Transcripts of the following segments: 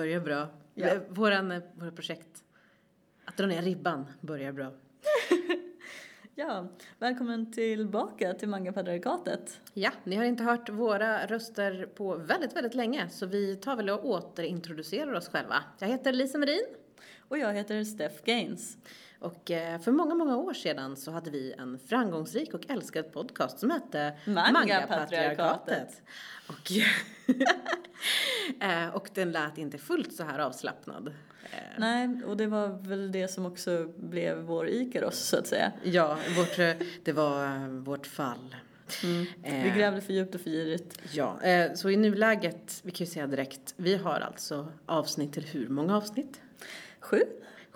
Börjar bra. Ja. Våran, eh, våra projekt, att dra ner ribban, börjar bra. Ja, välkommen tillbaka till Mangapatriarkatet. Ja, ni har inte hört våra röster på väldigt, väldigt länge, så vi tar väl och återintroducerar oss själva. Jag heter Lisa Merin Och jag heter Steph Gaines. Och eh, för många, många år sedan så hade vi en framgångsrik och älskad podcast som hette Mangapatriarkatet. Och, eh, och den lät inte fullt så här avslappnad. Eh, Nej, och det var väl det som också blev vår Ikaros så att säga. Ja, vårt, det var vårt fall. Mm. Vi grävde för djupt och för girigt. Ja, så i nuläget, vi kan ju säga direkt, vi har alltså avsnitt till hur många avsnitt? Sju?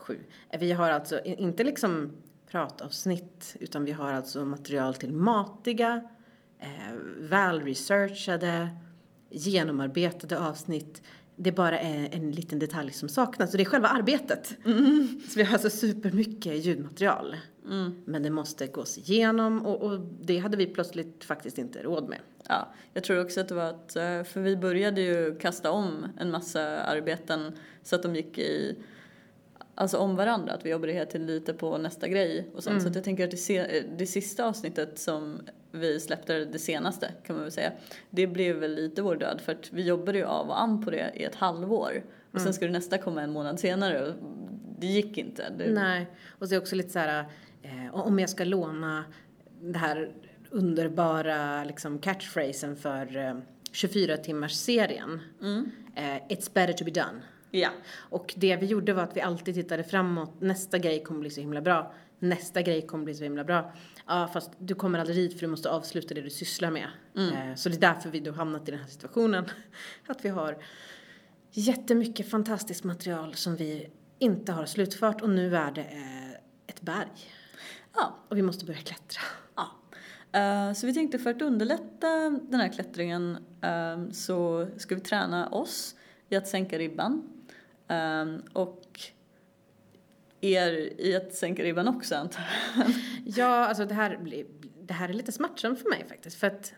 Sju. Vi har alltså inte liksom pratavsnitt, utan vi har alltså material till matiga, eh, välresearchade, genomarbetade avsnitt. Det bara är en liten detalj som saknas, och det är själva arbetet. Så vi har alltså supermycket ljudmaterial. Men det måste gås igenom och, och det hade vi plötsligt faktiskt inte råd med. Ja, jag tror också att det var att, eh, för vi började ju kasta om en massa arbeten så att de gick i, alltså om varandra, att vi jobbade hela tiden lite på nästa grej och sånt. Så att jag tänker att det, se, det sista avsnittet som vi släppte, det senaste kan man väl säga, det blev väl lite vår död för att vi jobbade ju av och an på det i ett halvår och sen skulle nästa komma en månad senare och det gick inte. Det, Nej, och så är det också lite så här, eh, om jag ska låna det här underbara liksom catchphrasen för eh, 24 timmars serien. Eh, It's better to be done. Ja. Och det vi gjorde var att vi alltid tittade framåt. Nästa grej kommer bli så himla bra. Nästa grej kommer bli så himla bra. Ja, fast du kommer aldrig dit för du måste avsluta det du sysslar med. Eh, så det är därför vi då hamnat i den här situationen. Att vi har jättemycket fantastiskt material som vi inte har slutfört och nu är det eh, ett berg. Ja. Och vi måste börja klättra. Ja. Eh, Så vi tänkte för att underlätta den här klättringen så ska vi träna oss i att sänka ribban. Um, Och er i att sänka ribban också antar jag. Ja, alltså det här, blir, det här är lite smärtsamt för mig faktiskt. För att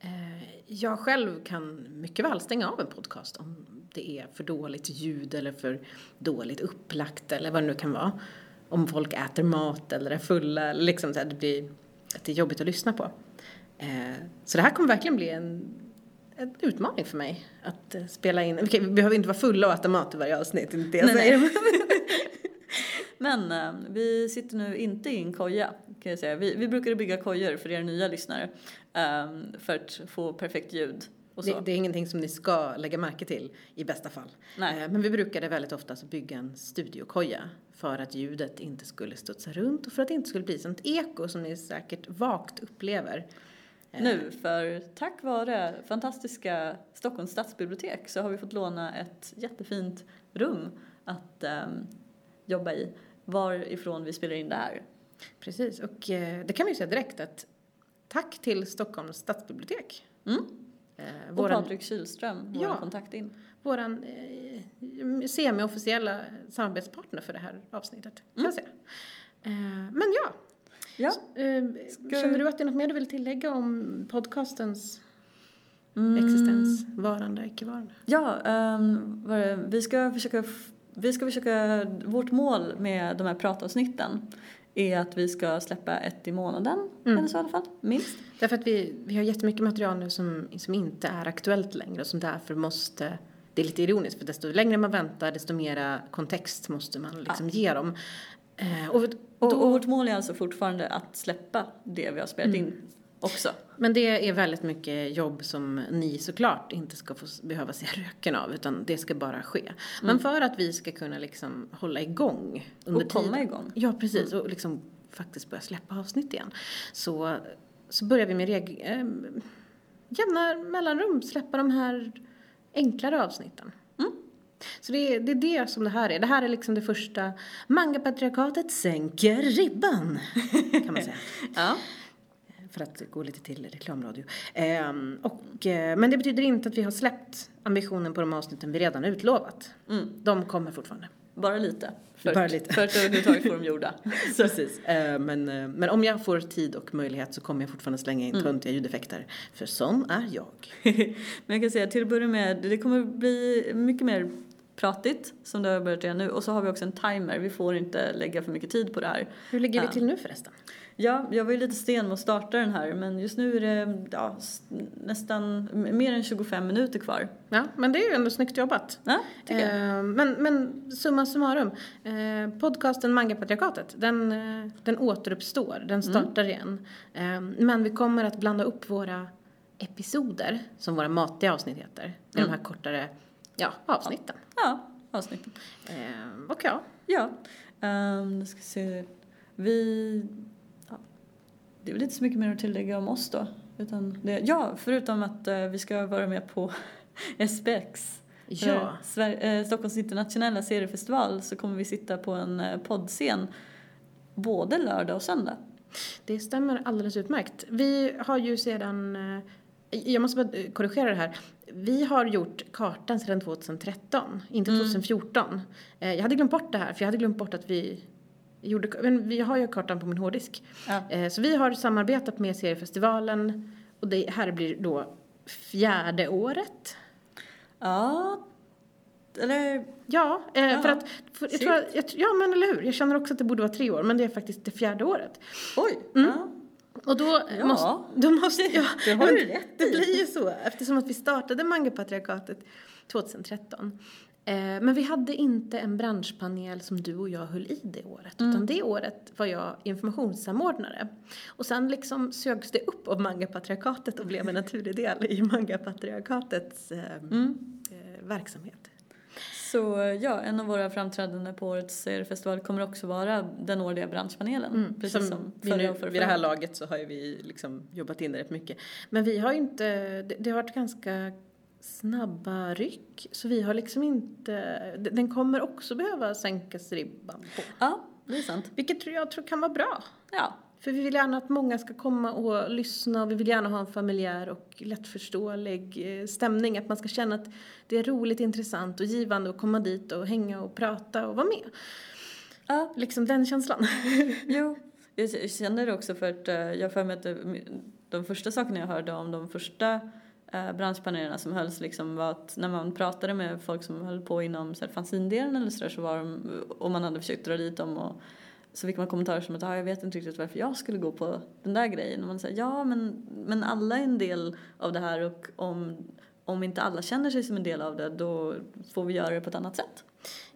eh, jag själv kan mycket väl stänga av en podcast om det är för dåligt ljud eller för dåligt upplagt eller vad det nu kan vara. Om folk äter mat eller är fulla, liksom så här, det blir att det är jobbigt att lyssna på. Eh, så det här kommer verkligen bli en, en utmaning för mig att eh, spela in. Okej, vi behöver inte vara fulla och äta mat i varje avsnitt, inte det jag Nej, säger. Men eh, vi sitter nu inte i en koja kan jag säga. Vi, vi brukade bygga kojor för er nya lyssnare eh, för att få perfekt ljud och så. Det, det är ingenting som ni ska lägga märke till i bästa fall. Nej. Eh, Men vi brukade väldigt ofta bygga en studiokoja för att ljudet inte skulle studsa runt och för att det inte skulle bli sånt eko som ni säkert vagt upplever. Nu, för tack vare fantastiska Stockholms stadsbibliotek så har vi fått låna ett jättefint rum att ehm, jobba i varifrån vi spelar in det här. Precis, och eh, det kan vi ju säga direkt att tack till Stockholms stadsbibliotek. Mm. Eh, Och våran Patrik Kylström, vår Ja. kontakt in. våran eh, semi-officiella samarbetspartner för det här avsnittet, kan jag säga. Eh, men ja, Ja. Eh, Ska- Känner du att det är något mer du vill tillägga om podcastens Mm. existens, varande, icke-varande? Ja, ehm, det? vi ska försöka, vi ska försöka, vårt mål med de här pratavsnitten är att vi ska släppa ett i månaden, Mm. eller så i alla fall, minst. Därför att vi, vi har jättemycket material nu som, som inte är aktuellt längre och som därför måste det är lite ironiskt för desto längre man väntar desto mera kontext måste man liksom ge dem. Eh, och, Och, och vårt mål är alltså fortfarande att släppa det vi har spelat in också. men det är väldigt mycket jobb som ni såklart inte ska få behöva se röken av utan det ska bara ske. Men för att vi ska kunna liksom hålla igång under Och komma tiden. igång. Ja, precis. Och liksom faktiskt börja släppa avsnitt igen. Så, så börjar vi med reg, eh, jämna mellanrum släppa de här enklare avsnitten. Så det är, det är det som det här är. Det här är liksom det första Mangapatriarkatet sänker ribban, kan man säga. Ja. För att gå lite till reklamradio. Ehm, och, eh, men det betyder inte att vi har släppt ambitionen på de avsnitten vi redan utlovat. De kommer fortfarande. Bara lite. För, Bara lite. för att överhuvudtaget få dem gjorda. Precis. Eh, men, eh, men om jag får tid och möjlighet så kommer jag fortfarande slänga Mm. in töntiga ljudeffekter. För sån är jag. Men jag kan säga till att börja med, det kommer bli mycket mer pratigt som det har börjat göra nu och så har vi också en timer. Vi får inte lägga för mycket tid på det här. Hur ligger vi Ja. till nu förresten? Ja, jag var ju lite sen med att starta den här men just nu är det ja, nästan mer än 25 minuter kvar. Ja, men det är ju ändå snyggt jobbat. Ja, tycker jag. Eh, men, men summa summarum, eh, podcasten Mangapatriarkatet, den, eh, den återuppstår, den startar igen. Eh, men vi kommer att blanda upp våra episoder, som våra matiga avsnitt heter, med de här kortare ja, avsnitten. Ja, avsnitten. Eh, och ja, Ja, um, nu ska se. Vi... Ja, det är väl inte så mycket mer att tillägga om oss då. Utan det, ja, förutom att eh, vi ska vara med på SPX. ja. Eh, Sver- eh, Stockholms internationella seriefestival så kommer vi sitta på en eh, poddscen både lördag och söndag. Det stämmer alldeles utmärkt. Vi har ju sedan, eh, jag måste bara eh, korrigera det här. Vi har gjort kartan sedan 2013, inte 2014. Eh, Jag hade glömt bort det här, för jag hade glömt bort att vi gjorde, men vi har ju kartan på min hårddisk. Ja. Eh, Så vi har samarbetat med seriefestivalen och det här blir då fjärde året. Ja, eller Ja, eh, för att, för, jag tror, jag, ja men eller hur, jag känner också att det borde vara tre år, men det är faktiskt det fjärde året. oj. Mm. Ja. Och då Ja. måste, då måste jag... Det har du rätt Det blir ju så eftersom att vi startade Mangapatriarkatet 2013. Eh, men vi hade inte en branschpanel som du och jag höll i det året. Mm. Utan det året var jag informationssamordnare. Och sen liksom sögs det upp av Mangapatriarkatet och blev en naturlig del i Mangapatriarkatets eh, Mm. eh, verksamhet. Så ja, en av våra framträdanden på årets seriefestival kommer också vara den årliga branschpanelen. precis som, Mm. vi nu, vid det här laget så har ju vi liksom jobbat in det rätt mycket. Men vi har ju inte, det, det har varit ganska snabba ryck. Så vi har liksom inte, den kommer också behöva sänkas ribban på. Ja, det är sant. Vilket jag tror kan vara bra. Ja, För vi vill gärna att många ska komma och lyssna och vi vill gärna ha en familjär och lättförståelig eh, stämning. Att man ska känna att det är roligt, intressant och givande att komma dit och hänga och prata och vara med. ja Liksom den känslan. Jo, jag känner det också för att eh, jag för mig att det, de första sakerna jag hörde om de första eh, branschpanelerna som hölls liksom var att när man pratade med folk som höll på inom fanzindelen eller sådär så var de, och man hade försökt dra dit dem och så fick man kommentarer som att ah, jag vet inte riktigt varför jag skulle gå på den där grejen och man säger ja men, men alla är en del av det här och om, om inte alla känner sig som en del av det då får vi göra det på ett annat sätt.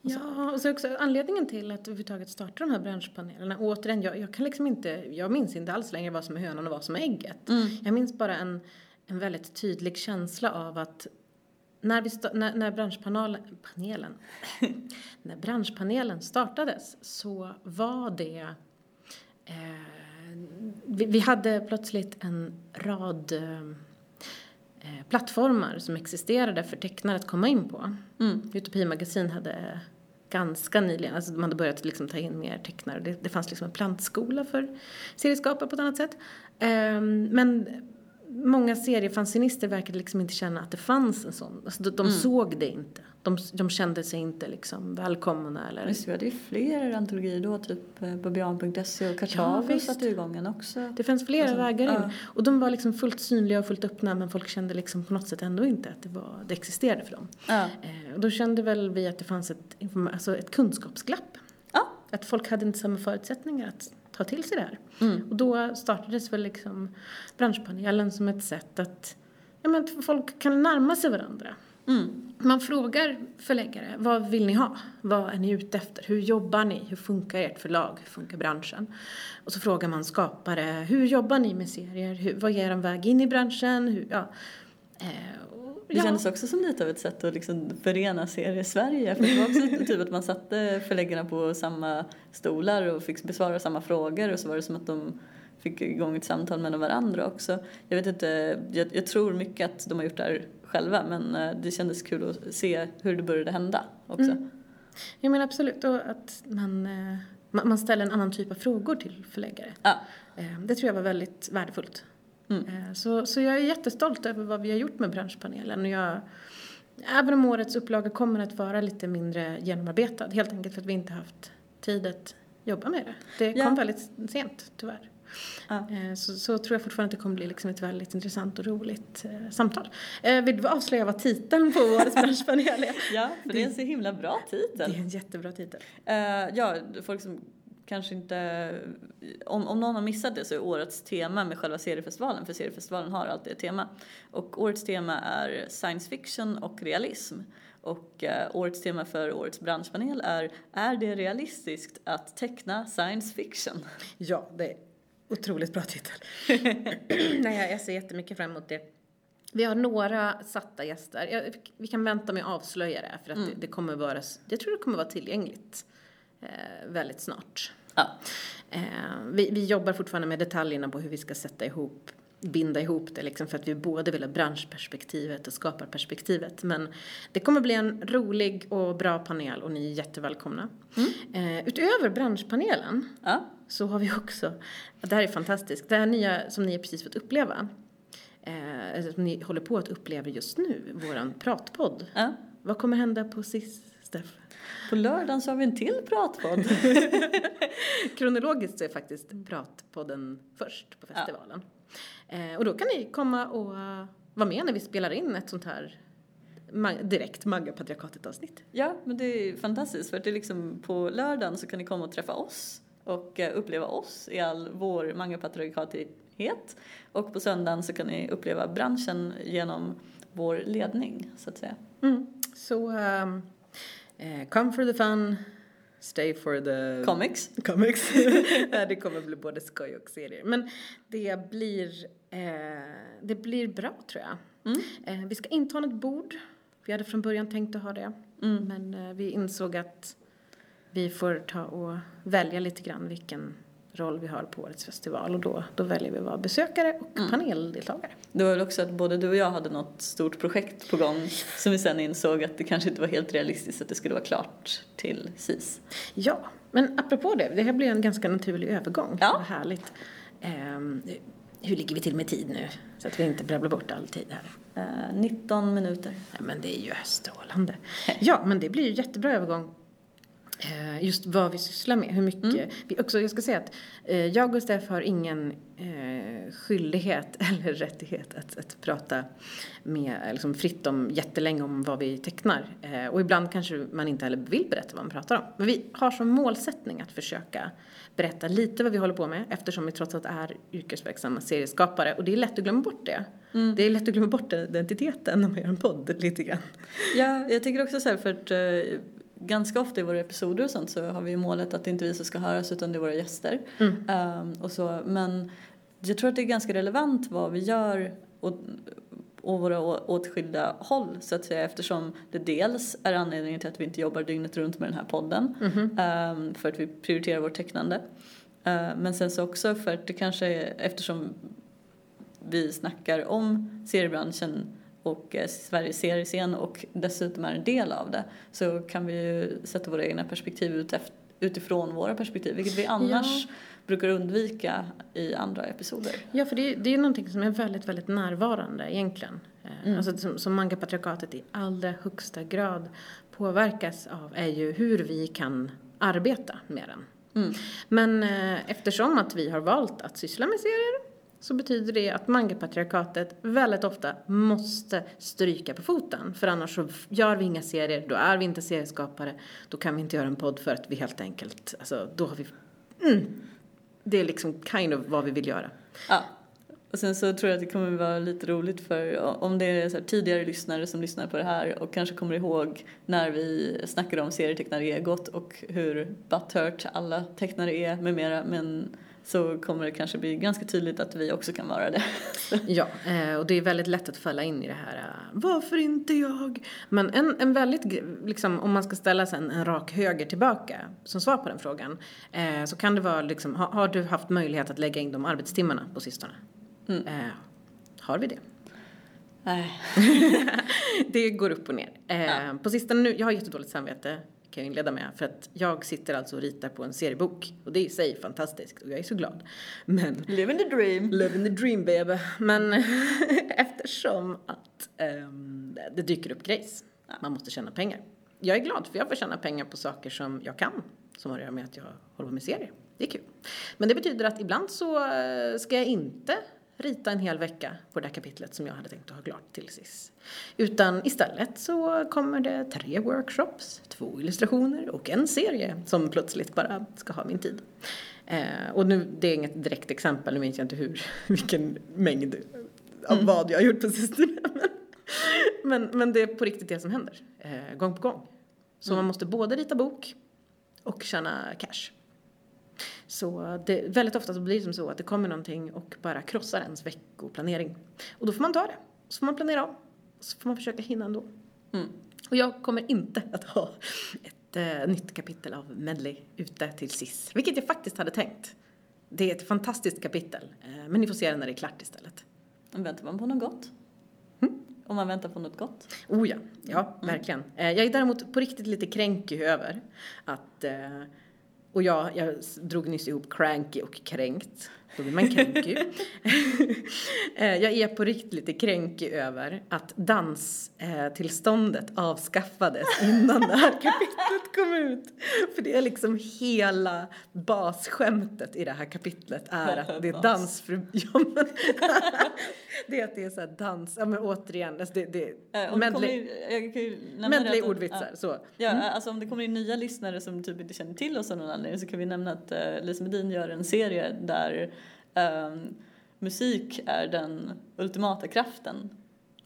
Ja, och så också anledningen till att överhuvudtaget starta de här branschpanelerna. Återigen, jag, jag kan liksom inte, jag minns inte alls längre vad som är hönan och vad som är ägget. Jag minns bara en, en väldigt tydlig känsla av att när, vi när, när branschpanelen, panelen, när branschpanelen startades så var det eh, vi, vi hade plötsligt en rad eh, eh, plattformar som existerade för tecknare att komma in på. Mm. Utopi magasin hade ganska nyligen, alltså de hade börjat liksom ta in mer tecknare. Det, det fanns liksom en plantskola för serieskapare på ett annat sätt. Ehm, men många seriefanzinister verkade liksom inte känna att det fanns en sån. Alltså de, de såg det inte. De, de kände sig inte liksom välkomna eller... Visst, vi hade ju fler antologier då, typ eh, Babian.se och Ja, Kartavio visst. satte igång en också. Det fanns flera Alltså, vägar in. ja. Och de var liksom fullt synliga och fullt öppna men folk kände liksom på något sätt ändå inte att det, var, det existerade för dem. Ja. Eh, och då kände väl vi att det fanns ett, alltså ett kunskapsglapp. Ja. Att folk hade inte samma förutsättningar att ta till sig det här. Mm. Och då startades väl liksom branschpanelen som ett sätt att, ja men folk kan närma sig varandra. Mm. Man frågar förläggare, vad vill ni ha? Vad är ni ute efter? Hur jobbar ni? Hur funkar ert förlag? Hur funkar branschen? Och så frågar man skapare, hur jobbar ni med serier? Hur, vad är er väg in i branschen? Hur, ja. Eh, Det ja. kändes också som lite av ett sätt att liksom förena serier-Sverige. För det var också typ att man satte förläggarna på samma stolar och fick besvara samma frågor och så var det som att de fick igång ett samtal med varandra också. Jag vet inte, jag, jag tror mycket att de har gjort det här själva men eh, det kändes kul att se hur det började hända också. Mm. Jag menar absolut, och att man, eh, man man ställer en annan typ av frågor till förläggare. Ja. Eh, Det tror jag var väldigt värdefullt. Mm. Eh, Så, så jag är jättestolt över vad vi har gjort med branschpanelen. Och jag, även om årets upplaga kommer att vara lite mindre genomarbetad, helt enkelt för att vi inte haft tid att jobba med det. Det kom Ja. väldigt sent, tyvärr. Ja. Eh, Så, så tror jag fortfarande att det kommer bli liksom ett väldigt intressant och roligt eh, samtal. Eh, vill du avslöja vad titeln på årets branschpanel är? Ja, för det är en så himla bra Det titel. är en jättebra titel. Eh, ja, folk som kanske inte... Om, om någon har missat det så är årets tema med själva seriefestivalen, för seriefestivalen har alltid ett tema. Och årets tema är science fiction och realism. Och eh, årets tema för årets branschpanel är Är det realistiskt att teckna science fiction? Ja, det är otroligt bra titel. Nej, jag ser jättemycket fram emot det. Vi har några satta gäster. Jag, vi kan vänta med att avslöja det, för att det, det kommer vara, jag tror det kommer vara tillgängligt eh, väldigt snart. Ja. Eh, vi, vi jobbar fortfarande med detaljerna på hur vi ska sätta ihop, binda ihop det liksom för att vi både vill ha branschperspektivet och skaparperspektivet. Men det kommer bli en rolig och bra panel och ni är jättevälkomna. Eh, utöver branschpanelen Ja. så har vi också, det här är fantastiskt, det här nya som ni precis fått uppleva, eh, som ni håller på att uppleva just nu, våran pratpodd. ja. Vad kommer hända på SIS, Steff? På lördagen så har vi en till pratpodd. Kronologiskt så är faktiskt Pratpodden först på festivalen. Eh, och då kan ni komma och uh, vara med när vi spelar in ett sånt här ma- direkt Magga-patriarkatet-avsnitt. Ja, men det är fantastiskt för att det är liksom på lördagen så kan ni komma och träffa oss och eh, uppleva oss i all vår mangapatriarkatighet och på söndagen så kan ni uppleva branschen genom vår ledning så att säga. Mm. Så um, eh, come for the fun, stay for the Comics. comics. Det kommer bli både skoj och serier. Men det blir, eh, det blir bra tror jag. Mm. Eh, vi ska inte ha något bord. Vi hade från början tänkt att ha det. Mm. Men eh, vi insåg att vi får ta och välja lite grann vilken roll vi har på årets festival och då, då väljer vi att vara besökare och Mm. paneldeltagare. Det var väl också att både du och jag hade något stort projekt på gång som vi sen insåg att det kanske inte var helt realistiskt att det skulle vara klart till SIS. Ja, men apropå det, det här blir en ganska naturlig övergång. Ja. Vad härligt. Ehm, hur ligger vi till med tid nu? Så att vi inte babblar bort all tid här. Eh, 19 minuter. Ja, men det är ju strålande. Ja, men det blir ju jättebra övergång. Eh, just vad vi sysslar med, hur mycket. Vi också, jag ska säga att eh, jag och Steff har ingen eh, skyldighet eller rättighet att, att prata med, liksom fritt om jättelänge om vad vi tecknar. Och ibland kanske man inte heller vill berätta vad man pratar om. Men vi har som målsättning att försöka berätta lite vad vi håller på med eftersom vi trots allt är yrkesverksamma serieskapare och det är lätt att glömma bort det. Det är lätt att glömma bort den identiteten när man gör en podd lite grann. Ja, jag tänker också så här för att ganska ofta i våra episoder och sånt så har vi målet att det inte är vi som ska höras utan det är våra gäster. Mm. Ehm, och så, men jag tror att det är ganska relevant vad vi gör och, och våra åtskilda håll så att säga eftersom det dels är anledningen till att vi inte jobbar dygnet runt med den här podden ehm, för att vi prioriterar vårt tecknande. Ehm, men sen så också för att det kanske är eftersom vi snackar om seriebranschen och eh, Sveriges seriescen och dessutom är en del av det så kan vi ju sätta våra egna perspektiv utifrån våra perspektiv vilket vi annars brukar undvika i andra episoder. Ja, för det, är- det är någonting som är väldigt, väldigt närvarande egentligen. Eh, Mm. Alltså som, som mangapatriarkatet i allra högsta grad påverkas av är ju hur vi kan arbeta med den. Mm. Men eh, eftersom att vi har valt att syssla med serier så betyder det att mangapatriarkatet väldigt ofta måste stryka på foten. För annars så gör vi inga serier, då är vi inte serieskapare, då kan vi inte göra en podd för att vi helt enkelt, alltså då har vi, mm, det är liksom kind of vad vi vill göra. Ja. Och sen så tror jag att det kommer vara lite roligt för om det är så här tidigare lyssnare som lyssnar på det här och kanske kommer ihåg när vi snackade om serietecknare-egot och hur butthurt alla tecknare är med mera men så kommer det kanske bli ganska tydligt att vi också kan vara det. Ja, eh, och det är väldigt lätt att falla in i det här, eh, varför inte jag? Men en, en väldigt, liksom, om man ska ställa en, en rak höger tillbaka som svar på den frågan, eh, så kan det vara liksom, ha, har du haft möjlighet att lägga in de arbetstimmarna på sistone? Mm. Eh, har vi det? Nej. det går upp och ner. Eh, Ja. På sistone nu, jag har jättedåligt samvete kan jag inleda med för att jag sitter alltså och ritar på en seriebok och det är i sig fantastiskt och jag är så glad. Men Living the dream. Living the dream baby. Men eftersom att ehm, det dyker upp grejs, man måste tjäna pengar. jag är glad för jag får tjäna pengar på saker som jag kan, som har att göra med att jag håller på med serier. Det är kul. Men det betyder att ibland så eh, ska jag inte rita en hel vecka på det här kapitlet som jag hade tänkt att ha klart till SIS. Utan istället så kommer det tre workshops, två illustrationer och en serie som plötsligt bara ska ha min tid. Eh, och nu, det är inget direkt exempel, nu minns jag inte hur, vilken mängd av mm. vad jag har gjort på sistone. men, men det är på riktigt det som händer, eh, gång på gång. Så mm. man måste både rita bok och tjäna cash. Så det, väldigt ofta så blir det som så att det kommer någonting och bara krossar ens veckoplanering. Och då får man ta det. Så får man planera om. Så får man försöka hinna ändå. Mm. Och jag kommer inte att ha ett äh, nytt kapitel av Medley ute till SIS. Vilket jag faktiskt hade tänkt. Det är ett fantastiskt kapitel. Äh, men ni får se det när det är klart istället. Väntar man på något gott? Mm? Om man väntar på något gott? Oh ja, ja, mm. verkligen. Äh, jag är däremot på riktigt lite kränkig över att och jag, jag drog nyss ihop cranky och kränkt. Då blir man kränky. Eh, jag är på riktigt lite kränky över att danstillståndet avskaffades innan det här kapitlet kom ut. För det är liksom hela basskämtet i det här kapitlet är att det är dans för... Ja, men, det är att det är så dans, ja men återigen, alltså det, det äh, medley, medley ordvitsar, ja. så. Ja, mm. alltså om det kommer in nya lyssnare som typ inte känner till oss av någon anledning så kan vi nämna att uh, Lisa Medin gör en serie där um, musik är den ultimata kraften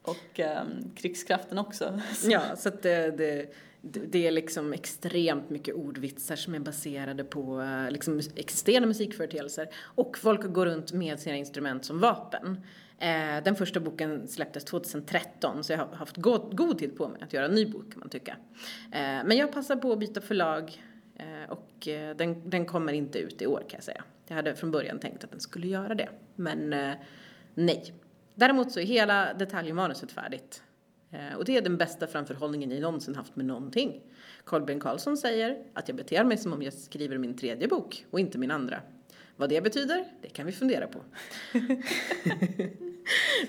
och um, krigskraften också. Ja, så att det, det, det är liksom extremt mycket ordvitsar som är baserade på uh, liksom existerande musikföreteelser och folk går runt med sina instrument som vapen. Uh, den första boken släpptes 2013 så jag har haft god, god tid på mig att göra en ny bok kan man tycka. Uh, men jag passar på att byta förlag och den, den kommer inte ut i år kan jag säga. Jag hade från början tänkt att den skulle göra det, men eh, nej. Däremot så är hela detaljmanuset färdigt. Eh, och det är den bästa framförhållningen jag någonsin haft med någonting. Carl Kolbjörn Karlsson säger att jag beter mig som om jag skriver min tredje bok och inte min andra. Vad det betyder, det kan vi fundera på.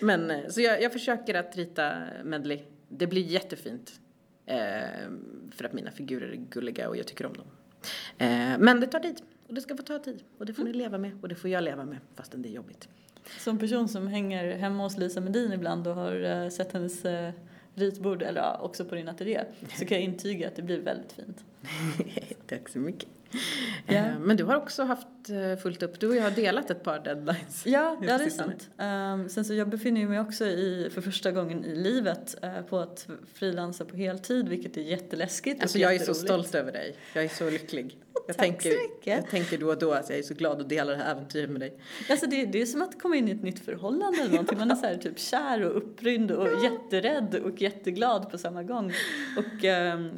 Men eh, så jag, jag, försöker att rita medley. Det blir jättefint. Eh, för att mina figurer är gulliga och jag tycker om dem. Eh, men det tar tid. Och det ska få ta tid. Och det får ni leva med. Och det får jag leva med fastän det är jobbigt. Som person som hänger hemma hos Lisa Medin ibland och har uh, sett hennes uh, ritbord, eller också på din ateljé, så kan jag intyga att det blir väldigt fint. Tack så mycket. Yeah. Men du har också haft fullt upp, du och jag har delat ett par deadlines. Ja, ja det är sant. Um, sen så jag befinner mig också i, för första gången i livet uh, på att frilansa på heltid, vilket är jätteläskigt Alltså jag är så stolt över dig. Jag är så lycklig. Jag Tack tänker, så mycket. Jag tänker då och då att jag är så glad att dela det här äventyret med dig. Alltså det, det är som att komma in i ett nytt förhållande eller någonting. Man är så här typ kär och upprymd och ja. jätterädd och jätteglad på samma gång. Och um,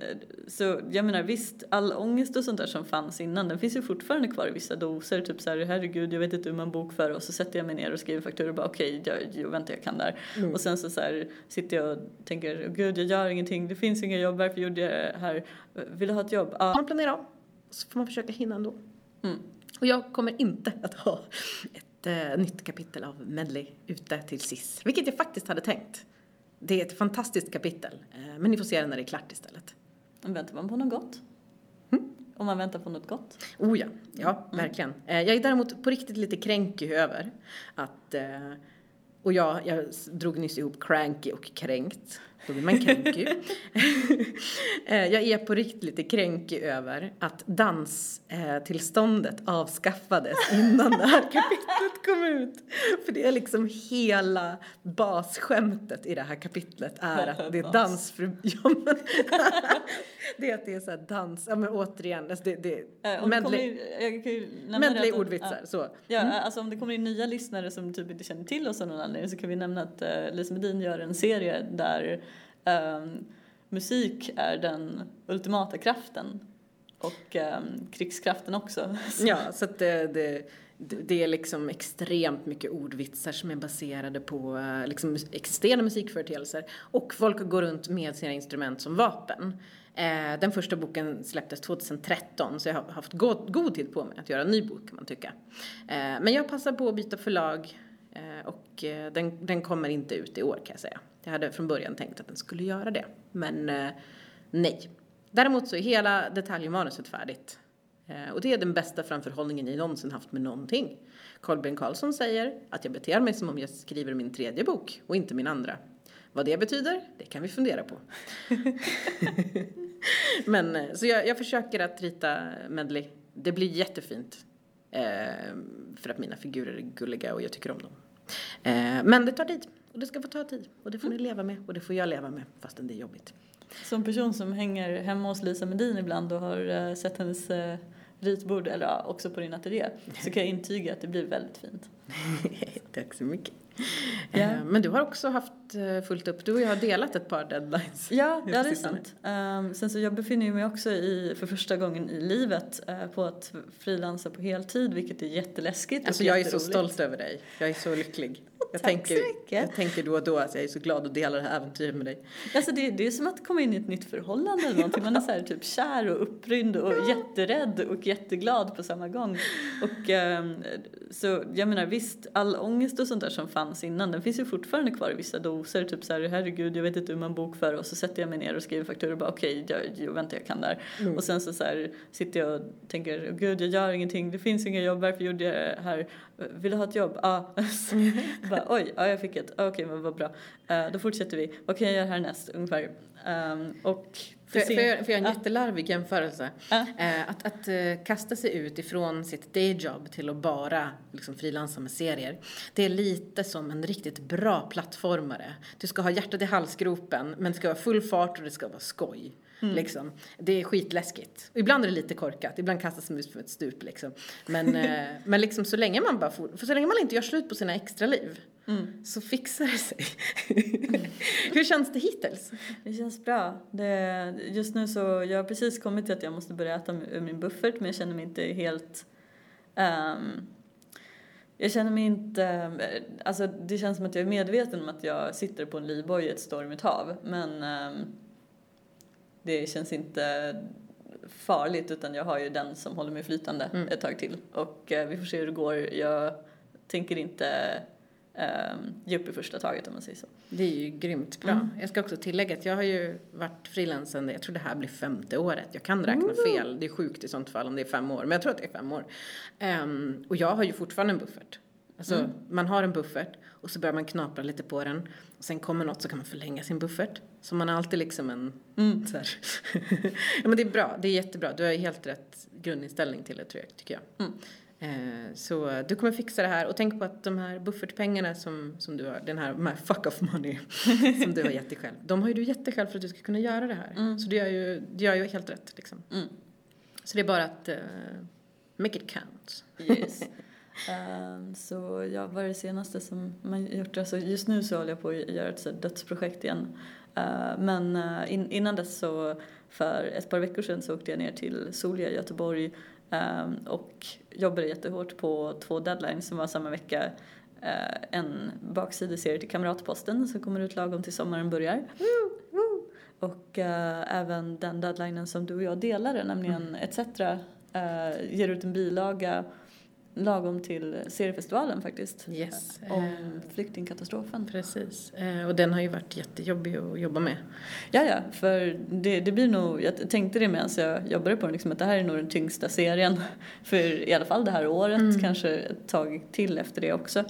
så jag menar visst, all ångest och sånt där som fanns innan, den finns ju fortfarande kvar i vissa doser. Typ så här, herregud, jag vet inte hur man bokför och så sätter jag mig ner och skriver fakturor och bara okej, okay, jag, jag, vänta jag kan där. Mm. Och sen så, så här, sitter jag och tänker, gud jag gör ingenting, det finns inga jobb, varför gjorde jag det här? Vill du ha ett jobb? Ja. Man planerar om så får man försöka hinna ändå. Mm. Och jag kommer inte att ha ett äh, nytt kapitel av Medley ute till SIS, vilket jag faktiskt hade tänkt. Det är ett fantastiskt kapitel, äh, men ni får se det när det är klart istället. Väntar man på något gott? Mm? Om man väntar på något gott? Oh ja, ja, mm. verkligen. Äh, jag är däremot på riktigt lite kränkig över att och jag, jag drog nyss ihop cranky och kränkt. Då blir man kränkig. Eh, jag är på riktigt lite kränkig över att danstillståndet avskaffades innan det här kapitlet kom ut. För det är liksom hela basskämtet i det här kapitlet är att det är dans för... Ja, men, det är att det är så här dans, ja men återigen, alltså det, det äh, medley, ordvitsar, ja. så. Ja, mm. alltså om det kommer in nya lyssnare som typ inte känner till oss av någon anledning så kan vi nämna att uh, Lisa Medin gör en serie där um, musik är den ultimata kraften och um, krigskraften också. Ja, så att det, det, det är liksom extremt mycket ordvitsar som är baserade på eh, liksom existerande musikföreteelser och folk går runt med sina instrument som vapen. Eh, den första boken släpptes 2013 så jag har haft god, god tid på mig att göra en ny bok kan man tycka. Eh, men jag passar på att byta förlag Eh, och eh, den, den kommer inte ut i år kan jag säga. Jag hade från början tänkt att den skulle göra det, men eh, nej. Däremot så är hela detaljmanuset färdigt. Och det är den bästa framförhållningen jag någonsin haft med någonting. Kolbjörn Karlsson säger att jag beter mig som om jag skriver min tredje bok och inte min andra. Vad det betyder, det kan vi fundera på. Men så jag, jag försöker att rita medley. Det blir jättefint. Eh, för att mina figurer är gulliga och jag tycker om dem. Eh, men det tar tid. Och det ska få ta tid. Och det får ni leva med. Och det får jag leva med fastän det är jobbigt. Som person som hänger hemma hos Lisa Medin ibland och har uh, sett hennes uh, ritbord, eller också på din ateljé, så kan jag intyga att det blir väldigt fint. Tack så mycket. Yeah. Men du har också haft fullt upp, du och jag har delat ett par deadlines. Ja, ja det är sant. Um, sen så jag befinner mig också i, för första gången i livet uh, på att frilansa på heltid, vilket är jätteläskigt Alltså jag är så stolt över dig. Jag är så lycklig. Jag Tack tänker, så mycket. Jag tänker då och då att jag är så glad att dela det här äventyret med dig. Alltså det, det är som att komma in i ett nytt förhållande eller någonting. Man är så här typ kär och upprymd och jätterädd och jätteglad på samma gång. Och um, så jag menar visst, all ångest och sånt där som fanns innan, den finns ju fortfarande kvar i vissa doser. Typ så här, herregud, jag vet inte hur man bokför och så sätter jag mig ner och skriver fakturor och bara okej, okay, jag, jag, vänta jag kan där. Mm. Och sen så, så här, sitter jag och tänker, gud jag gör ingenting, det finns inga jobb, varför gjorde jag det här? Vill du ha ett jobb? Ja. Ah. bara, oj, ja jag fick ett, okej okay, men vad bra. Uh, då fortsätter vi, vad kan jag göra härnäst ungefär? Um, och jag, får, jag, får jag en ah. jättelarvig jämförelse? Ah. Eh, att att eh, kasta sig ut ifrån sitt dayjob till att bara liksom, frilansa med serier. Det är lite som en riktigt bra plattformare. Du ska ha hjärtat i halsgropen men det ska vara full fart och det ska vara skoj. Mm. Liksom. Det är skitläskigt. Ibland är det lite korkat, ibland kastas man ut för ett stup liksom. Men, eh, men liksom så länge man bara får, för så länge man inte gör slut på sina extra liv mm. så fixar det sig. Hur känns det hittills? Det känns bra. Det, just nu så, jag har precis kommit till att jag måste börja äta ur min buffert men jag känner mig inte helt um, jag känner mig inte, alltså det känns som att jag är medveten om att jag sitter på en livboj i ett stormigt hav men um, det känns inte farligt utan jag har ju den som håller mig flytande mm. ett tag till och eh, vi får se hur det går. Jag tänker inte eh, ge upp i första taget om man säger så. Det är ju grymt bra. Mm. Jag ska också tillägga att jag har ju varit frilansande, jag tror det här blir femte året. Jag kan räkna mm. fel, det är sjukt i sånt fall om det är fem år, men jag tror att det är fem år. Um, och jag har ju fortfarande en buffert. Alltså mm. man har en buffert och så börjar man knapra lite på den. Och sen kommer något så kan man förlänga sin buffert. Så man har alltid liksom en mm. så här. ja men det är bra, det är jättebra. Du har helt rätt grundinställning till det tror jag, tycker jag. Mm. Eh, så du kommer fixa det här och tänk på att de här buffertpengarna som, som du har, den här, de här fuck off money som du har gett dig själv. De har ju du gett dig själv för att du ska kunna göra det här. Mm. Så du gör ju, du gör ju helt rätt liksom. Mm. Så det är bara att uh, make it count. Yes. Um, så ja, vad är det senaste som man gjort? Alltså just nu så håller jag på att göra ett så dödsprojekt igen. Uh, men uh, in, innan dess så, för ett par veckor sedan så åkte jag ner till Solja i Göteborg um, och jobbade jättehårt på två deadlines som var samma vecka. Uh, en baksideserie till Kamratposten som kommer ut lagom till sommaren börjar. Och även den deadlinen som du och jag delade, nämligen mm. ETC, ger ut en bilaga lagom till seriefestivalen faktiskt. Yes. Om eh, flyktingkatastrofen. Precis. Eh, och den har ju varit jättejobbig att jobba med. Ja, ja, för det, det blir nog, jag tänkte det medan jag jobbade på den, liksom, att det här är nog den tyngsta serien för i alla fall det här året, mm. kanske ett tag till efter det också.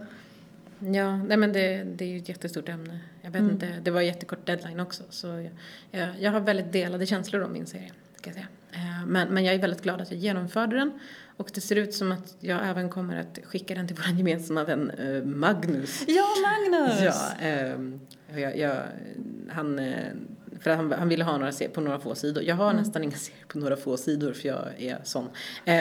Ja, nej men det, det är ju ett jättestort ämne. Jag vet mm. inte, det var jättekort deadline också så jag, jag, jag har väldigt delade känslor om min serie, ska jag säga. Eh, men, men jag är väldigt glad att jag genomförde den och det ser ut som att jag även kommer att skicka den till vår gemensamma vän uh, Magnus. Ja, Magnus! ja, um, jag, jag, han, eh, för han, han ville ha några serier på några få sidor. Jag har mm. nästan inga serier på några få sidor för jag är sån.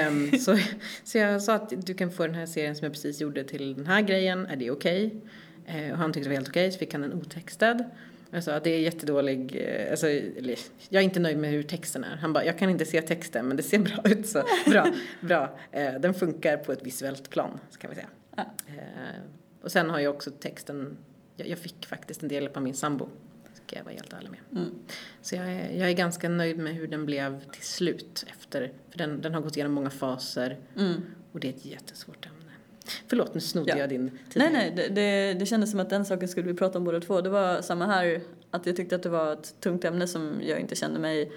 Um, så, så jag sa att du kan få den här serien som jag precis gjorde till den här grejen, är det okej? Okay? Uh, och han tyckte det var helt okej okay, så fick han den otextad. Jag sa att det är jättedålig, eh, alltså, jag är inte nöjd med hur texten är. Han bara, jag kan inte se texten men det ser bra ut så bra, bra. Eh, den funkar på ett visuellt plan, kan vi säga. Ja. Eh, och sen har jag också texten, jag, jag fick faktiskt en del av min sambo, ska jag vara helt ärlig med. Mm. Så jag är, jag är ganska nöjd med hur den blev till slut efter, för den, den har gått igenom många faser mm. och det är ett jättesvårt ämne. Förlåt, nu snodde ja. jag din tid. Nej, nej, det, det, det kändes som att den saken skulle vi prata om båda två. Det var samma här, att jag tyckte att det var ett tungt ämne som jag inte kände mig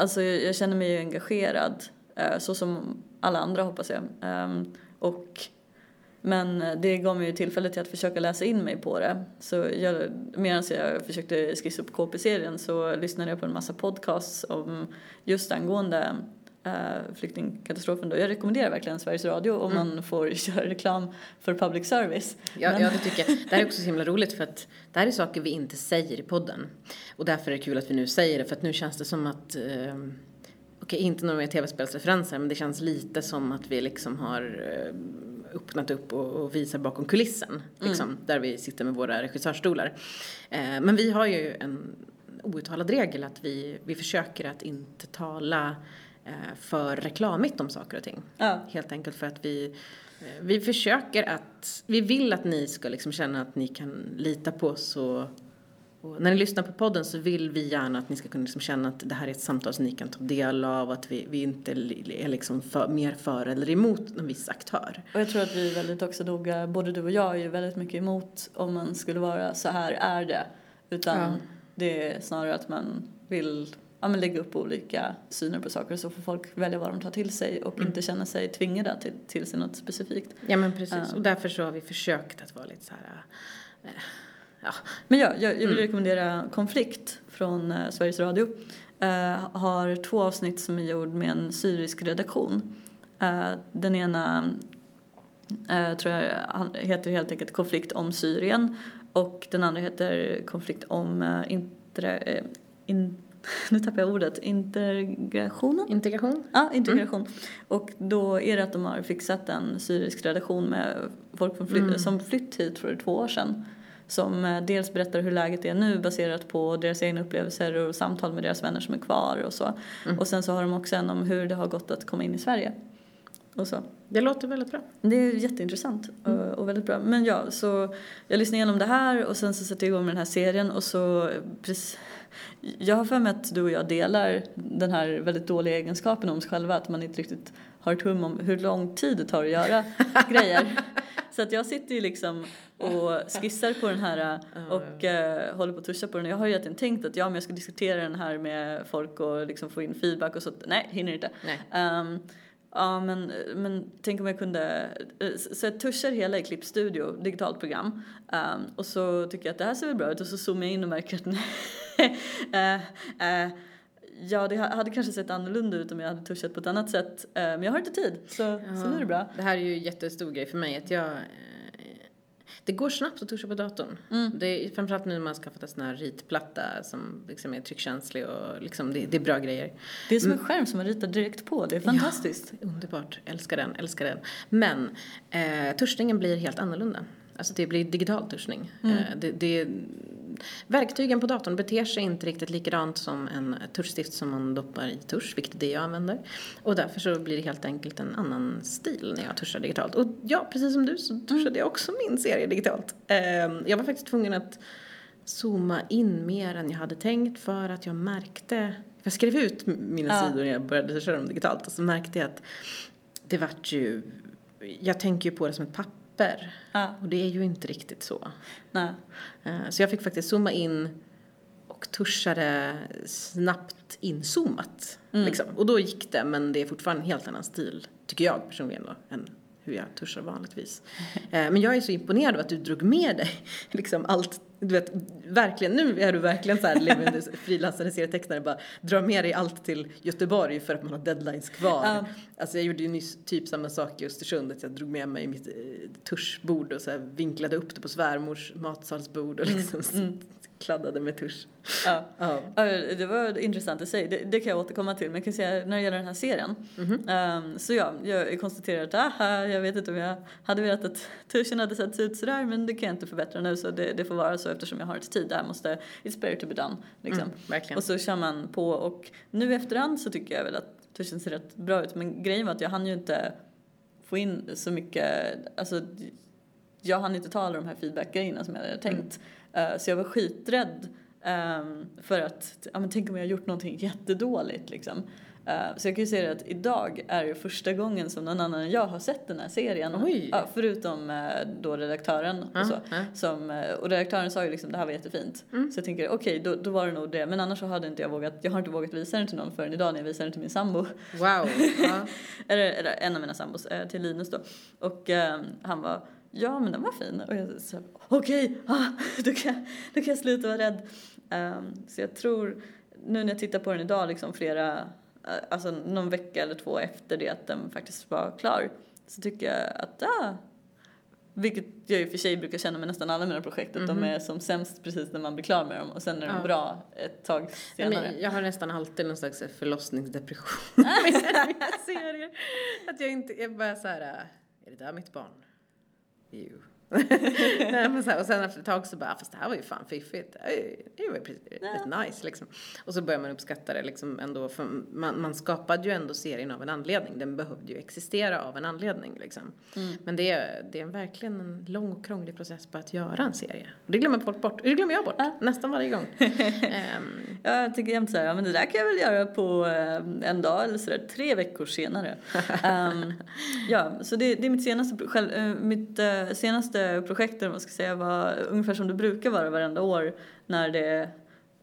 alltså jag, jag känner mig engagerad, eh, så som alla andra hoppas jag. Ehm, och men det gav mig ju tillfälle till att försöka läsa in mig på det. Så medan jag försökte skissa upp KP-serien så lyssnade jag på en massa podcasts om just angående uh, flyktingkatastrofen då. Jag rekommenderar verkligen Sveriges Radio om mm. man får köra reklam för public service. Ja, Men... ja, det tycker jag. Det här är också så himla roligt för att det här är saker vi inte säger i podden. Och därför är det kul att vi nu säger det för att nu känns det som att uh, Okej, okay, inte några mer tv-spelsreferenser men det känns lite som att vi liksom har uh, öppnat upp och, visar bakom kulissen. Liksom, mm. Där vi sitter med våra regissörstolar. Eh, men vi har ju en outtalad regel att vi, vi försöker att inte tala eh, för reklamigt om saker och ting. Ja. Helt enkelt för att vi eh, vi försöker att, vi vill att ni ska liksom känna att ni kan lita på oss och och när ni lyssnar på podden så vill vi gärna att ni ska kunna liksom känna att det här är ett samtal som ni kan ta del av, att vi, vi inte är liksom för, mer för eller emot en viss aktör. Och jag tror att vi är väldigt också noga, både du och jag är ju väldigt mycket emot om man skulle vara så här är det. Utan ja. det är snarare att man vill ja, men lägga upp olika syner på saker så får folk välja vad de tar till sig och mm. inte känna sig tvingade till, till sig något specifikt. Ja men precis, um. och därför så har vi försökt att vara lite så här äh, ja. Men ja, jag, jag vill mm. rekommendera Konflikt från eh, Sveriges Radio. Har två avsnitt som är gjord med en syrisk redaktion. Den ena tror jag heter helt enkelt Konflikt om Syrien och den andra heter Konflikt om eh, in, nu tappar jag ordet, integrationen? Integration. Ja, integration. Mm. Och då är det att de har fixat en syrisk redaktion med folk som flytt, mm. som flytt hit för två år sedan som eh, dels berättar hur läget är nu baserat på deras egna upplevelser och samtal med deras vänner som är kvar och så. Mm. Och sen så har de också en om hur det har gått att komma in i Sverige. Och så. Det låter väldigt bra. Det är jätteintressant mm. och, och, väldigt bra. Men ja, så jag lyssnade igenom det här och sen så satte jag igång med den här serien och så precis, jag har för mig att du och jag delar den här väldigt dåliga egenskapen om oss själva att man inte riktigt har ett hum om hur lång tid det tar att göra grejer. Så att jag sitter ju liksom och skissar på den här och uh, håller på att tuscha på den. Jag har ju egentligen tänkt att ja, men jag ska diskutera den här med folk och liksom få in feedback och så. Nej, hinner inte. Um, ja, men, men tänk om jag kunde, eh, så jag tuschar hela i Klippstudio, digitalt program. Um, och så tycker jag att det här ser väl bra ut och så zoomar jag in och märker att nej, uh, uh, Ja, det hade kanske sett annorlunda ut om jag hade tuschat på ett annat sätt. Men jag har inte tid, så, ja, så nu är det bra. Det här är ju en jättestor grej för mig. Att jag det går snabbt att tuscha på datorn. Mm. Det är, framförallt nu när man har skaffat en sån här ritplatta som liksom är tryckkänslig och liksom det, det är bra grejer. Det är som en mm. skärm som man ritar direkt på, det är fantastiskt. Ja, underbart, älskar den, älskar den. Men eh, tuschningen blir helt annorlunda. Alltså det blir digital tuschning. Mm. Eh, det, det, verktygen på datorn beter sig inte riktigt likadant som en tuschstift som man doppar i tusch, vilket är det jag använder. Och därför så blir det helt enkelt en annan stil när jag tuschar digitalt. Och ja, precis som du så tuschade mm. jag också min serie digitalt. Ehm, jag var faktiskt tvungen att zooma in mer än jag hade tänkt för att jag märkte, jag skrev ut mina ja. sidor när jag började köra dem digitalt och så märkte jag att det vart ju, jag tänker ju på det som ett papper papper. Ja. Och det är ju inte riktigt så. Nej. Eh, så jag fick faktiskt zooma in och tuschade snabbt inzoomat. Mm. Liksom. Och då gick det, men det är fortfarande en helt annan stil, tycker jag personligen då, än hur jag tuschar vanligtvis. Eh, men jag är så imponerad av att du drog med dig liksom allt du vet, verkligen, nu är du verkligen så här levande frilansande serietecknare, bara drar med dig allt till Göteborg för att man har deadlines kvar. Ja. Alltså jag gjorde ju nyss typ samma sak i Östersund, att jag drog med mig mitt eh, tuschbord och så vinklade upp det på svärmors matsalsbord och mm, liksom mm. Kladdade med tusch. Ja. ja. det var intressant i sig. Det, det, kan jag återkomma till. Men jag kan säga när det gäller den här serien. Mm -hmm. um, så ja, jag konstaterar att aha, jag vet inte om jag hade velat att tuschen hade sett ut sådär men det kan jag inte förbättra nu så det, det får vara så eftersom jag har ett tid. Det här måste, it's better to be done. Liksom. Mm, och så kör man på och nu efterhand så tycker jag väl att tuschen ser rätt bra ut men grejen var att jag hann ju inte få in så mycket, alltså jag hann inte ta alla de här feedback-grejerna som jag hade tänkt. Mm. Uh, så jag var skiträdd um, för att, ja men tänk om jag har gjort någonting jättedåligt liksom. Eh, så jag kan ju säga att idag är det första gången som någon annan än jag har sett den här serien. Oj. Ja, förutom eh, då redaktören och så. ja. Som, eh, och redaktören sa ju liksom det här var jättefint. Mm. Så jag tänker okej då, då var det nog det. Men annars så hade inte jag vågat, jag har inte vågat visa den till någon förrän idag när jag visade den till min sambo. Wow. Ja. eller, eller en av mina sambos, eh, till Linus då. Och eh, han var Ja men den var fin och jag sa okej, ah, då, kan, då kan jag sluta vara rädd. Ehm, så jag tror, nu när jag tittar på den idag liksom flera, eh, alltså någon vecka eller två efter det att den faktiskt var klar så tycker jag att ah, vilket jag i och för sig brukar känna med nästan alla mina projekt, att de är som sämst precis när man blir klar med dem och sen är de Mhm. Ja. bra ett tag senare. men jag har nästan alltid någon slags förlossningsdepression med serier. Att jag inte, jag bara så här, är det där mitt barn? Jo. Nej, men så här, och sen efter ett tag så bara, fast det här var ju fan fiffigt. Det var rätt nice liksom. Och så börjar man uppskatta det liksom ändå, för man, man skapade ju ändå serien av en anledning. Den behövde ju existera av en anledning liksom. Men det är, det är verkligen en lång och krånglig process på att göra en serie. Och det glömmer folk bort, det glömmer jag bort nästan varje gång. Ja, jag tycker jämt så här, ja men det där kan jag väl göra på eh, en dag eller sådär, tre veckor senare. Ehm, ja, så det, det är mitt senaste, själv, eh, mitt eh, senaste projekt, vad ska säga, var ungefär som det brukar vara varenda år när det,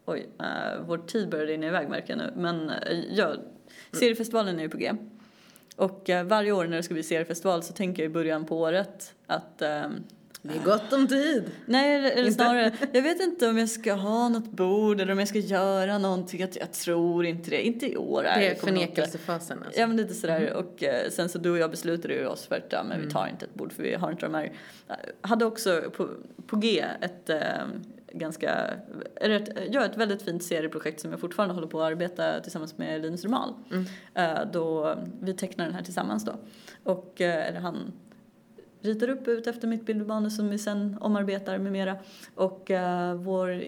oj, uh, vår tid börjar rinna iväg märker jag nu, men ja, seriefestivalen är ju på G. Och varje år när det ska bli seriefestival så tänker jag i början på året att ehm, det är gott om tid. Nej, eller snarare, jag vet inte om jag ska ha något bord eller om jag ska göra någonting. Jag, jag tror inte det. Inte i år. Det är förnekelsefasen alltså. Ja men lite sådär och eh, sen så du och jag beslutade ju oss för att ja, men vi Mm. tar inte ett bord för vi har inte de här. Hade också på, på G ett eh, ganska, ett, ja ett väldigt fint serieprojekt som jag fortfarande håller på att arbeta tillsammans med Linus Romal. Mm. Eh, då vi tecknar den här tillsammans då. Och eh, eller han ritar upp ut efter mitt bildmanus som vi sen omarbetar med mera. Och eh, vår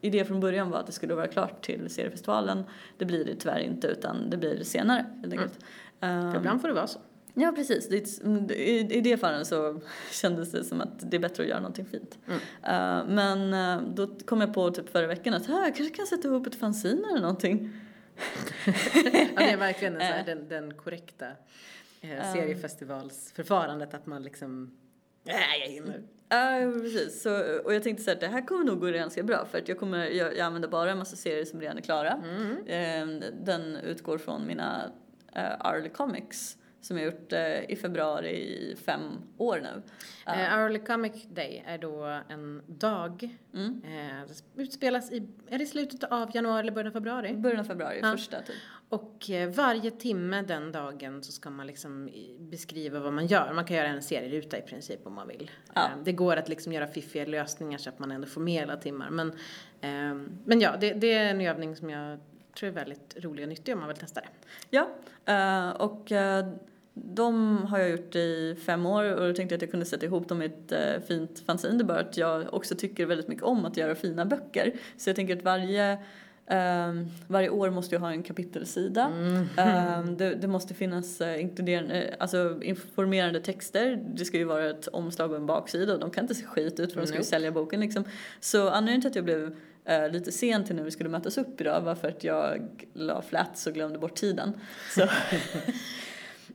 idé från början var att det skulle vara klart till seriefestivalen. Det blir det tyvärr inte utan det blir senare helt enkelt. Ehm, ibland får det vara så. Ja precis, det, i, i det fallet så kändes det som att det är bättre att göra någonting fint. Mm. Eh, men eh, då kom jag på typ förra veckan att "Ah, jag kanske kan sätta ihop ett fanzine eller någonting. Ja, det är verkligen en så här, Eh. den, den korrekta eh, Um. seriefestivalsförfarandet att man liksom, nej jag hinner. Ja, precis. Så, och jag tänkte så här, det här kommer nog gå ganska bra för att jag kommer, jag, jag använder bara en massa serier som redan är klara. Mm. Eh, den utgår från mina uh, Arly Comics som jag gjort eh, i februari i fem år nu. Eh, Early Comic Day är då en dag, Mm. det utspelas i, är det slutet av januari eller början av februari? Början av februari, Ja. första typ. Och varje timme den dagen så ska man liksom beskriva vad man gör. Man kan göra en serieruta i princip om man vill. Ja. Det går att liksom göra fiffiga lösningar så att man ändå får med alla timmar. Men, eh, men ja, det, det är en övning som jag tror är väldigt rolig och nyttig om man vill testa det. Ja, och de har jag gjort i fem år och då tänkte jag att jag kunde sätta ihop dem i ett eh, fint fanzine. Det är bara att jag också tycker väldigt mycket om att göra fina böcker. Så jag tänker att varje ehm, varje år måste jag ha en kapitelsida. Ehm, det, det måste finnas uh, inkluderande, alltså informerande texter. Det ska ju vara ett omslag och en baksida och de kan inte se skit ut för de ska ju sälja boken liksom. Så anledningen till att jag blev eh, lite sen till när vi skulle mötas upp idag var för att jag la flats och glömde bort tiden.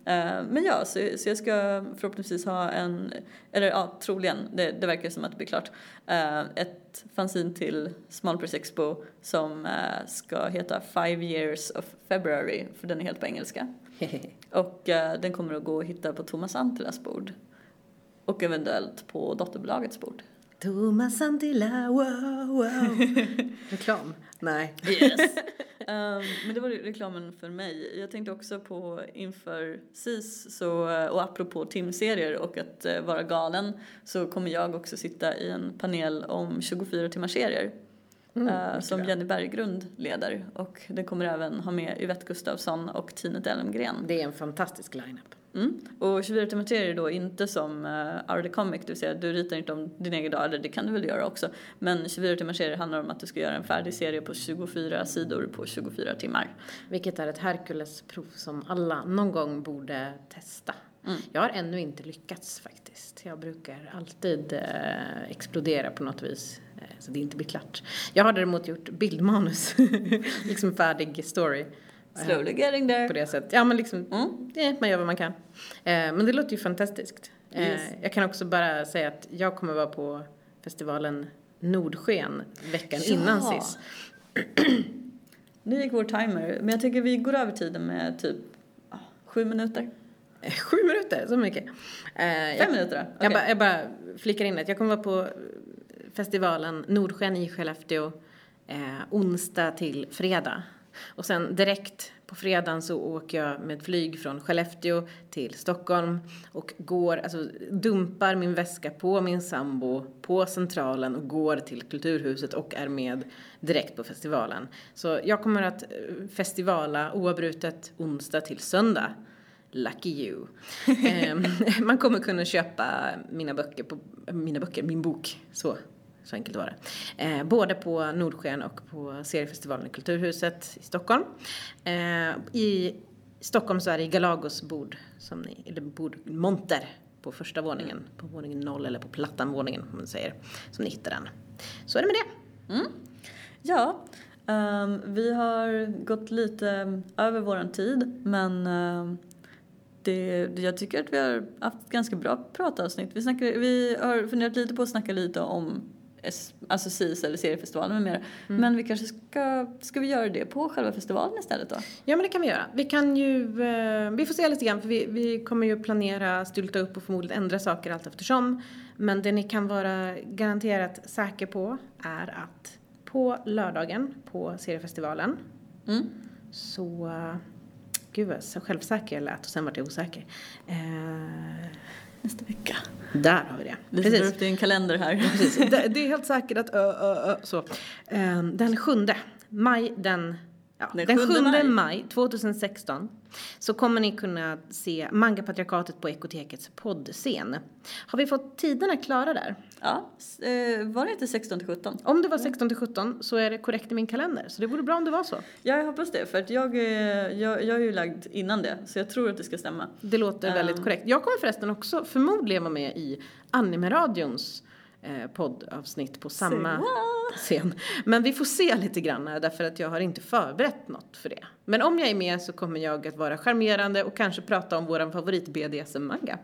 Eh, Men ja, så, så jag ska förhoppningsvis ha en, eller ja, troligen, det, det verkar som att det blir klart, eh, ett fanzine till Small Press Expo som eh, ska heta Five Years of February, för den är helt på engelska. Och den kommer att gå att hitta på Thomas Antilas bord. Och eventuellt på dotterbolagets bord. Thomas Antilla, wow, wow. Reklam? Nej. Yes. Ehm, men det var re- reklamen för mig. Jag tänkte också på inför SIS så, eh, och apropå timserier och att eh, vara galen så kommer jag också sitta i en panel om 24 timmars serier. Mm, eh, som. Jenny Berggrund leder och den kommer även ha med Yvette Gustafsson och Tine Elmgren. Det är en fantastisk line-up. Mm. Och 24 timmar är då inte som uh, Are the Comic, det vill säga du ritar inte om din egen dag, eller det kan du väl göra också. Men 24 timmar handlar om att du ska göra en färdig serie på 24 sidor på 24 timmar. Vilket är ett Herkulesprov som alla någon gång borde testa. Mm. Jag har ännu inte lyckats faktiskt. Jag brukar alltid eh, explodera på något vis. Eh, så det inte blir klart. Jag har däremot gjort bildmanus. liksom färdig story. Slowly getting there. På det sättet. Ja men liksom, Mm. det, man gör vad man kan. Eh, men det låter ju fantastiskt. Eh, Yes. Jag kan också bara säga att jag kommer vara på festivalen Nordsken veckan Ja. innan sist. Nu gick vår timer, men jag tycker vi går över tiden med typ ah, sju minuter. Eh, Sju minuter, så mycket. Eh, Fem minuter då? Jag, Okej. bara, jag bara flikar in att jag kommer vara på festivalen Nordsken i Skellefteå eh, onsdag till fredag. Och sen direkt på fredagen så åker jag med flyg från Skellefteå till Stockholm och går, alltså dumpar min väska på min sambo på Centralen och går till Kulturhuset och är med direkt på festivalen. Så jag kommer att eh, festivala oavbrutet onsdag till söndag. Lucky you. Ehm, man kommer kunna köpa mina böcker, på, mina böcker, min bok, så, så enkelt var det. Eh, både på Nordsken och på seriefestivalen i Kulturhuset i Stockholm. Eh, I Stockholm så är det i Galagos bord, som ni, eller bordmonter på första våningen, på våningen noll eller på plattanvåningen om man säger, som ni hittar den. Så är det med det. Mm. Ja, Um, vi har gått lite över våran tid men ehm, det, jag tycker att vi har haft ett ganska bra pratavsnitt. Vi, snackar, vi har funderat lite på att snacka lite om alltså SIS eller seriefestivalen med mera. Men vi kanske ska, ska vi göra det på själva festivalen istället då? Ja men det kan vi göra. Vi kan ju, eh, vi får se lite grann för vi, vi kommer ju planera, stylta upp och förmodligen ändra saker allt eftersom. Men det ni kan vara garanterat säker på är att på lördagen på seriefestivalen Mm. så, gud vad självsäker jag lät och sen vart jag osäker. Eh, Nästa vecka. där har vi det. Vi sätter upp det i en kalender här. Precis. Det, det är helt säkert att ö, ö, ö, så. Eh, Den sjunde maj, den, ja, Den den, sjunde 7 maj. maj. 2016 så kommer ni kunna se Mangapatriarkatet på Ekotekets poddscen. Har vi fått tiderna klara där? Ja, eh, var det inte 16 till 17? Om det var 16 till 17 så är det korrekt i min kalender. Så det vore bra om det var så. Ja, jag hoppas det. För att jag, är- jag, jag är ju lagd innan det, så jag tror att det ska stämma. Det låter väldigt Um. korrekt. Jag kommer förresten också förmodligen vara med i Animeradions eh, poddavsnitt på samma scen. Men vi får se lite grann därför att jag har inte förberett något för det. Men om jag är med så kommer jag att vara charmerande och kanske prata om våran favorit BDSM-manga.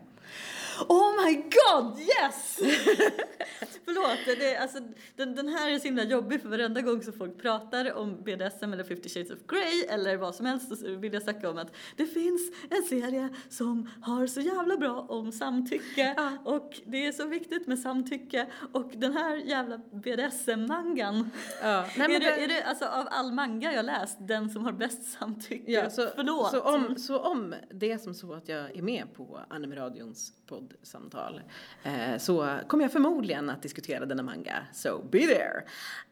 Oh my god, yes! Förlåt, det, är- alltså, den, den här är så himla jobbig för varenda gång som folk pratar om BDSM eller 50 shades of Grey eller vad som helst så vill jag snacka om att det finns en serie som har så jävla bra om samtycke Ja. och det är så viktigt med samtycke och den här jävla BDSM-mangan Ja, nej, är, det, det- är det alltså av all manga jag läst den som har bäst samtycke? Ja, så, Förlåt. Så om, så om det är som så att jag är med på Animeradions poddsamtal eh, så kommer jag förmodligen att diskutera denna manga, so be there.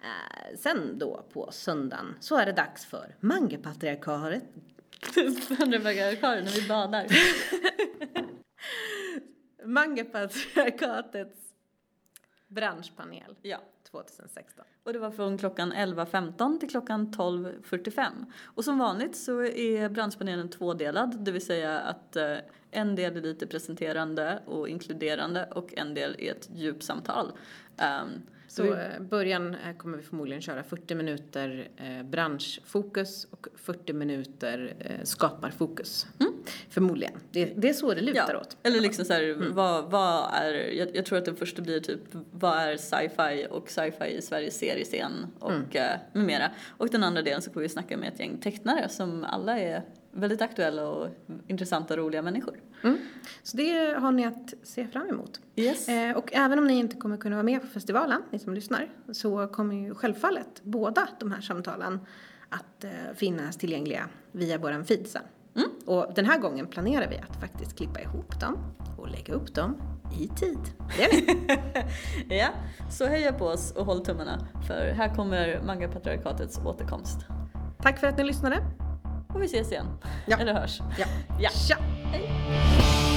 Eh, sen då på söndagen så är det dags för Mangapatriarkatet bagagekaren när vi badar. Mangapatriarkatets branschpanel ja. 2016. Och det var från klockan 11.15 till klockan 12.45. Och som vanligt så är branschpanelen tvådelad, det vill säga att eh, en del är lite presenterande och inkluderande och en del är ett djupsamtal. Um, Så eh, början eh, kommer vi förmodligen köra 40 minuter eh, branschfokus och 40 minuter eh, skaparfokus. Förmodligen. Det, det är så det lutar Ja, åt. eller liksom så här, vad, vad är, jag, jag tror att den första blir typ, vad är sci-fi och sci-fi i Sveriges seriescen och mm. med mera. Och den andra delen så kommer vi snacka med ett gäng tecknare som alla är väldigt aktuella och intressanta och roliga människor. Mm. Så det har ni att se fram emot. Yes. Eh, och även om ni inte kommer kunna vara med på festivalen, ni som lyssnar, så kommer ju självfallet båda de här samtalen att eh, finnas tillgängliga via våran feed sen. Mm. Och den här gången planerar vi att faktiskt klippa ihop dem och lägga upp dem i tid. Det är vi. Ja, så heja på oss och håll tummarna för här kommer mangapatriarkatets återkomst. Tack för att ni lyssnade. Och vi ses igen. Ja. Eller hörs. Ja. Ja. Tja! Hej.